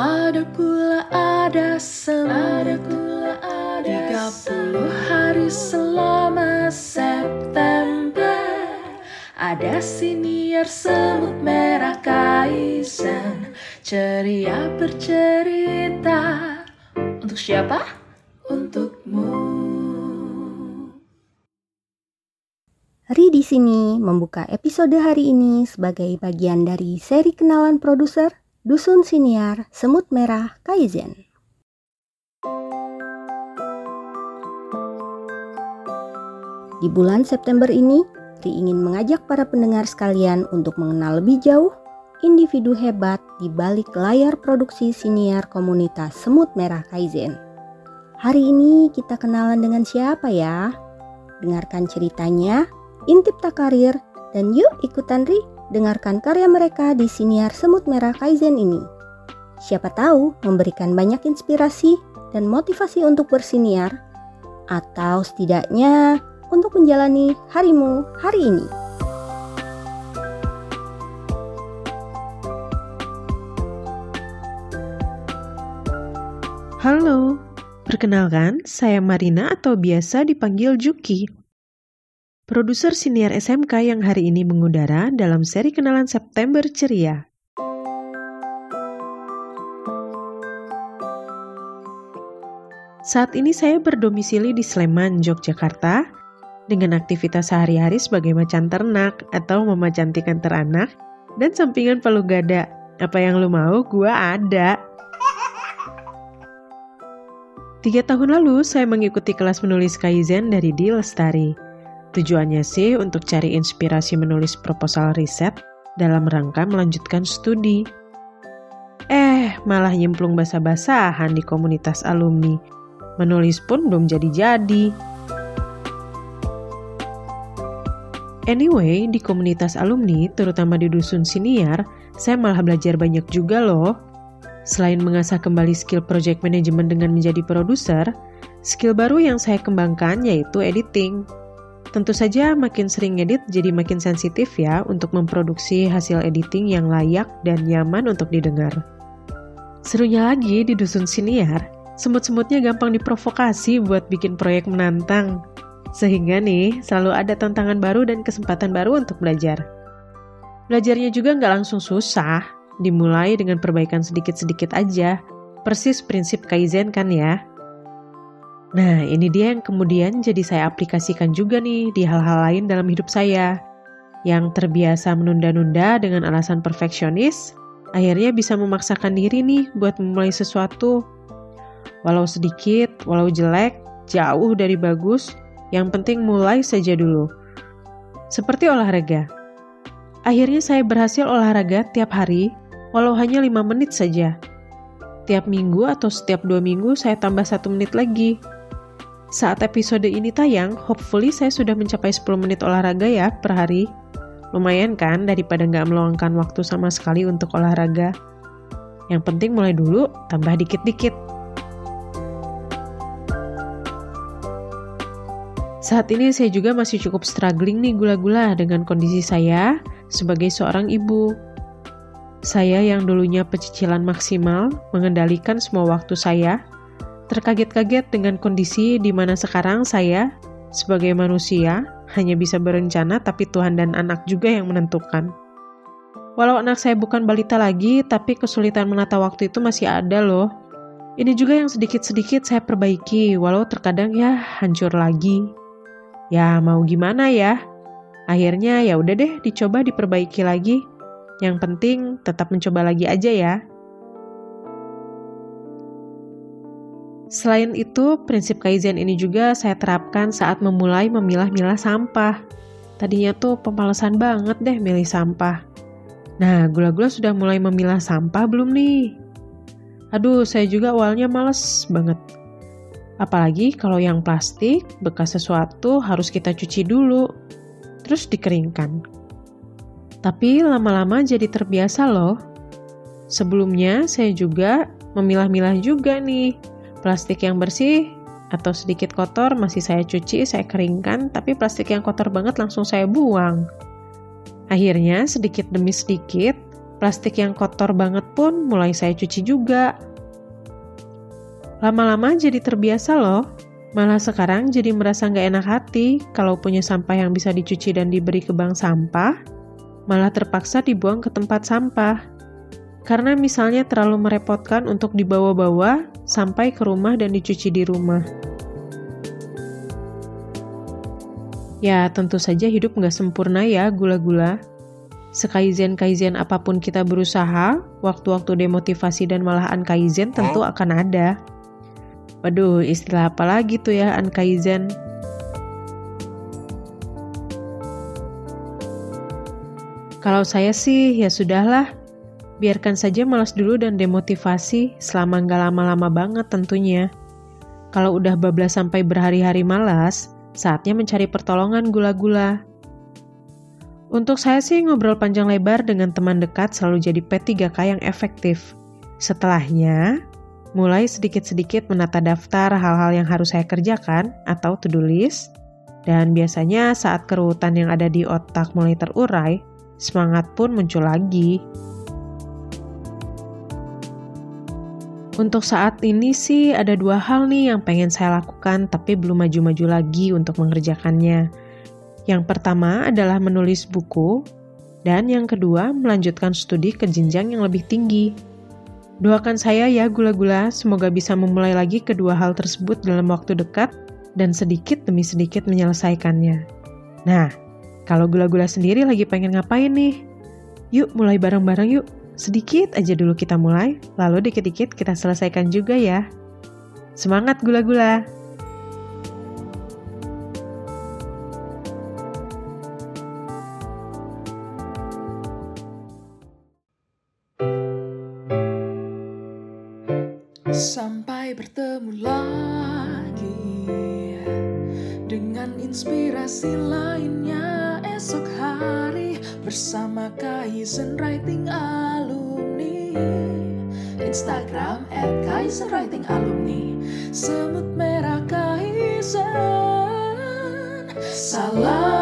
Ada pula ada sem Ada pula ada 30 hari selama September. Ada siniar semut merah kaizen Ceria bercerita. Untuk siapa? Untukmu. Ri di sini membuka episode hari ini sebagai bagian dari seri kenalan produser Dusun Siniar Semut Merah Kaizen. Di bulan September ini, Ri ingin mengajak para pendengar sekalian untuk mengenal lebih jauh individu hebat di balik layar produksi siniar komunitas Semut Merah Kaizen. Hari ini kita kenalan dengan siapa ya? Dengarkan ceritanya intip tak karir, dan yuk ikutan Ri dengarkan karya mereka di siniar Semut Merah Kaizen ini. Siapa tahu memberikan banyak inspirasi dan motivasi untuk bersiniar, atau setidaknya untuk menjalani harimu hari ini. Halo, perkenalkan saya Marina atau biasa dipanggil Juki produser siniar SMK yang hari ini mengudara dalam seri kenalan September Ceria. Saat ini saya berdomisili di Sleman, Yogyakarta, dengan aktivitas sehari-hari sebagai macan ternak atau memacantikan teranak, dan sampingan palu gada. Apa yang lo mau, gua ada. Tiga tahun lalu, saya mengikuti kelas menulis Kaizen dari Di Lestari. Tujuannya sih untuk cari inspirasi menulis proposal riset dalam rangka melanjutkan studi. Eh, malah nyemplung basah-basahan di komunitas alumni. Menulis pun belum jadi-jadi. Anyway, di komunitas alumni, terutama di dusun siniar, saya malah belajar banyak juga loh. Selain mengasah kembali skill project management dengan menjadi produser, skill baru yang saya kembangkan yaitu editing. Tentu saja makin sering edit jadi makin sensitif ya untuk memproduksi hasil editing yang layak dan nyaman untuk didengar. Serunya lagi di Dusun Siniar, semut-semutnya gampang diprovokasi buat bikin proyek menantang. Sehingga nih, selalu ada tantangan baru dan kesempatan baru untuk belajar. Belajarnya juga nggak langsung susah, dimulai dengan perbaikan sedikit-sedikit aja. Persis prinsip Kaizen kan ya? Nah, ini dia yang kemudian jadi saya aplikasikan juga nih di hal-hal lain dalam hidup saya. Yang terbiasa menunda-nunda dengan alasan perfeksionis, akhirnya bisa memaksakan diri nih buat memulai sesuatu. Walau sedikit, walau jelek, jauh dari bagus, yang penting mulai saja dulu. Seperti olahraga. Akhirnya saya berhasil olahraga tiap hari, walau hanya 5 menit saja. Tiap minggu atau setiap dua minggu saya tambah satu menit lagi saat episode ini tayang, hopefully saya sudah mencapai 10 menit olahraga ya per hari. Lumayan kan daripada nggak meluangkan waktu sama sekali untuk olahraga. Yang penting mulai dulu, tambah dikit-dikit. Saat ini saya juga masih cukup struggling nih gula-gula dengan kondisi saya sebagai seorang ibu. Saya yang dulunya pecicilan maksimal, mengendalikan semua waktu saya, terkaget-kaget dengan kondisi di mana sekarang saya, sebagai manusia, hanya bisa berencana, tapi Tuhan dan anak juga yang menentukan. Walau anak saya bukan balita lagi, tapi kesulitan menata waktu itu masih ada loh. Ini juga yang sedikit-sedikit saya perbaiki, walau terkadang ya hancur lagi. Ya mau gimana ya? Akhirnya ya udah deh dicoba diperbaiki lagi. Yang penting tetap mencoba lagi aja ya. Selain itu, prinsip Kaizen ini juga saya terapkan saat memulai memilah-milah sampah. Tadinya tuh pemalasan banget deh milih sampah. Nah, gula-gula sudah mulai memilah sampah belum nih? Aduh, saya juga awalnya males banget. Apalagi kalau yang plastik, bekas sesuatu harus kita cuci dulu, terus dikeringkan. Tapi lama-lama jadi terbiasa loh. Sebelumnya saya juga memilah-milah juga nih Plastik yang bersih atau sedikit kotor masih saya cuci, saya keringkan, tapi plastik yang kotor banget langsung saya buang. Akhirnya, sedikit demi sedikit, Plastik yang kotor banget pun mulai saya cuci juga. Lama-lama jadi terbiasa loh. Malah sekarang jadi merasa nggak enak hati kalau punya sampah yang bisa dicuci dan diberi ke bank sampah, malah terpaksa dibuang ke tempat sampah. Karena misalnya terlalu merepotkan untuk dibawa-bawa sampai ke rumah dan dicuci di rumah. Ya, tentu saja hidup nggak sempurna ya, gula-gula. Sekaizen-kaizen apa pun kita berusaha, waktu-waktu demotivasi dan malahan kaizen tentu akan ada. Waduh, istilah apa lagi tuh ya, ankaizen? Kalau saya sih, ya sudahlah. Biarkan saja malas dulu dan demotivasi selama nggak lama-lama banget tentunya. Kalau udah bablas sampai berhari-hari malas, Saatnya mencari pertolongan gula-gula. Untuk saya sih ngobrol panjang lebar dengan teman dekat selalu jadi P3K yang efektif. Setelahnya, mulai sedikit-sedikit menata daftar hal-hal yang harus saya kerjakan atau to-do list, dan biasanya saat kerutan yang ada di otak mulai terurai, semangat pun muncul lagi. Untuk saat ini sih ada dua hal nih yang pengen saya lakukan tapi belum maju-maju lagi untuk mengerjakannya. Yang pertama adalah menulis buku, dan yang kedua melanjutkan studi ke jenjang yang lebih tinggi. Doakan saya ya gula-gula, semoga bisa memulai lagi kedua hal tersebut dalam waktu dekat dan sedikit demi sedikit menyelesaikannya. Nah, kalau gula-gula sendiri lagi pengen ngapain nih? Yuk mulai bareng-bareng yuk. Sedikit aja dulu kita mulai, lalu dikit-dikit kita selesaikan juga ya. Semangat gula-gula! Sampai bertemu lagi dengan inspirasi lainnya esok hari bersama Kaizen Writing Instagram at Kaiser Writing Alumni. Semut merah Kaizen. Salam